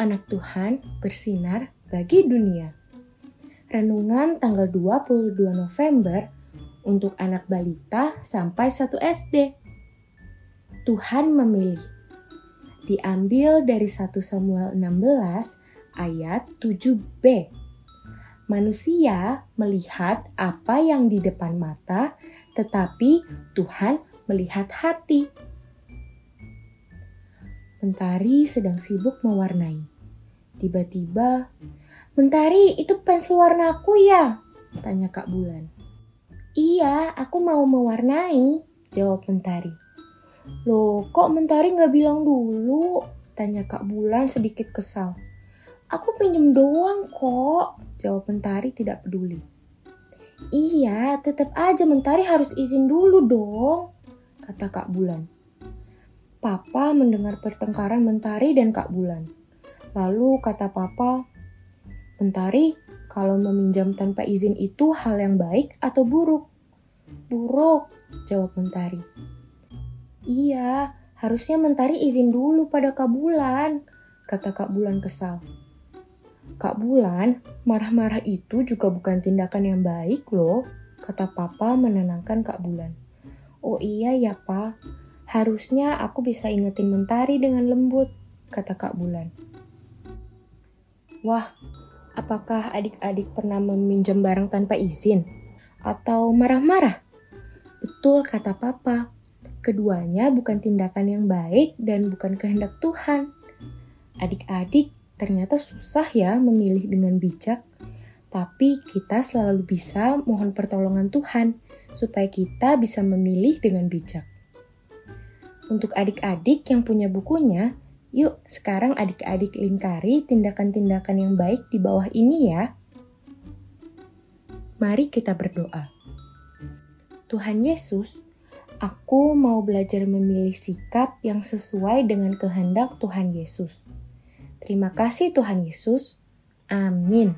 anak Tuhan bersinar bagi dunia. Renungan tanggal 22 November untuk anak balita sampai 1 SD. Tuhan memilih. Diambil dari 1 Samuel 16 ayat 7b. Manusia melihat apa yang di depan mata, tetapi Tuhan melihat hati. Mentari sedang sibuk mewarnai. Tiba-tiba, Mentari, itu pensil warnaku ya? Tanya Kak Bulan. Iya, aku mau mewarnai, jawab Mentari. Loh, kok Mentari nggak bilang dulu? Tanya Kak Bulan sedikit kesal. Aku pinjem doang kok, jawab Mentari tidak peduli. Iya, tetap aja Mentari harus izin dulu dong, kata Kak Bulan. Papa mendengar pertengkaran Mentari dan Kak Bulan. Lalu kata Papa, Mentari, kalau meminjam tanpa izin itu hal yang baik atau buruk? Buruk, jawab Mentari. Iya, harusnya Mentari izin dulu pada Kak Bulan, kata Kak Bulan kesal. Kak Bulan, marah-marah itu juga bukan tindakan yang baik loh, kata Papa menenangkan Kak Bulan. Oh iya ya, Pak. Harusnya aku bisa ingetin Mentari dengan lembut, kata Kak Bulan. Wah, apakah adik-adik pernah meminjam barang tanpa izin? Atau marah-marah? Betul kata Papa, keduanya bukan tindakan yang baik dan bukan kehendak Tuhan. Adik-adik ternyata susah ya memilih dengan bijak, tapi kita selalu bisa mohon pertolongan Tuhan supaya kita bisa memilih dengan bijak. Untuk adik-adik yang punya bukunya, yuk sekarang adik-adik lingkari tindakan-tindakan yang baik di bawah ini ya. Mari kita berdoa. Tuhan Yesus, aku mau belajar memilih sikap yang sesuai dengan kehendak Tuhan Yesus. Terima kasih Tuhan Yesus. Amin.